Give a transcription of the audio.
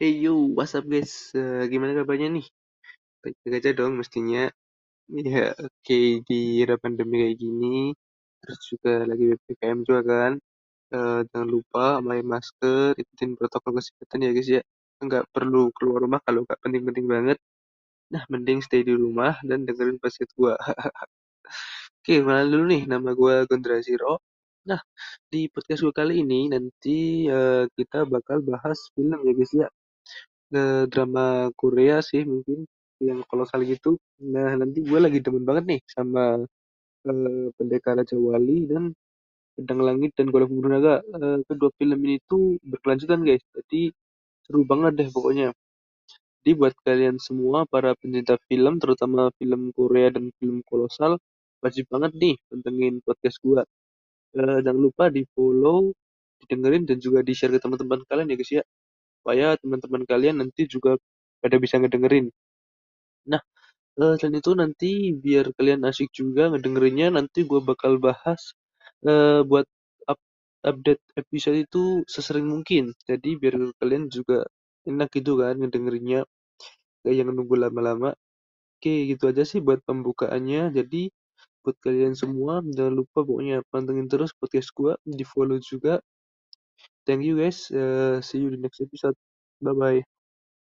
Hey yo, what's up guys? Eh, gimana kabarnya nih? Baik-baik aja dong mestinya. Ya, oke di era pandemi kayak gini, terus juga lagi PPKM juga kan. Eh, jangan lupa pakai masker, ikutin protokol kesehatan ya guys ya. Nggak perlu keluar rumah kalau nggak penting-penting banget. Nah, mending stay di rumah dan dengerin podcast gua. Oke, kenalan dulu nih, nama gua Gondra Zero. Nah, di podcast gua kali ini nanti eh, kita bakal bahas film ya guys ya. Eh, drama Korea sih mungkin yang kolosal gitu. Nah, nanti gue lagi demen banget nih sama eh, Pendekar Raja Wali dan Pedang Langit dan Golok Murung Naga. Eh, kedua film ini tuh berkelanjutan guys. Jadi seru banget deh pokoknya. Jadi buat kalian semua para pencinta film, terutama film Korea dan film kolosal, wajib banget nih pantengin podcast gue. Eh, jangan lupa di follow, didengerin dan juga di share ke teman-teman kalian ya guys ya. Supaya teman-teman kalian nanti juga pada bisa ngedengerin. Nah, eh, selain itu nanti biar kalian asik juga ngedengerinnya, nanti gue bakal bahas eh, buat up- update episode itu sesering mungkin. Jadi biar kalian juga enak gitu kan ngedengerinnya, gak yang nunggu lama-lama. Oke, gitu aja sih buat pembukaannya. Jadi buat kalian semua jangan lupa pokoknya pantengin terus podcast gue, di follow juga. Thank you guys. Eh, see you di next episode. Bye-bye.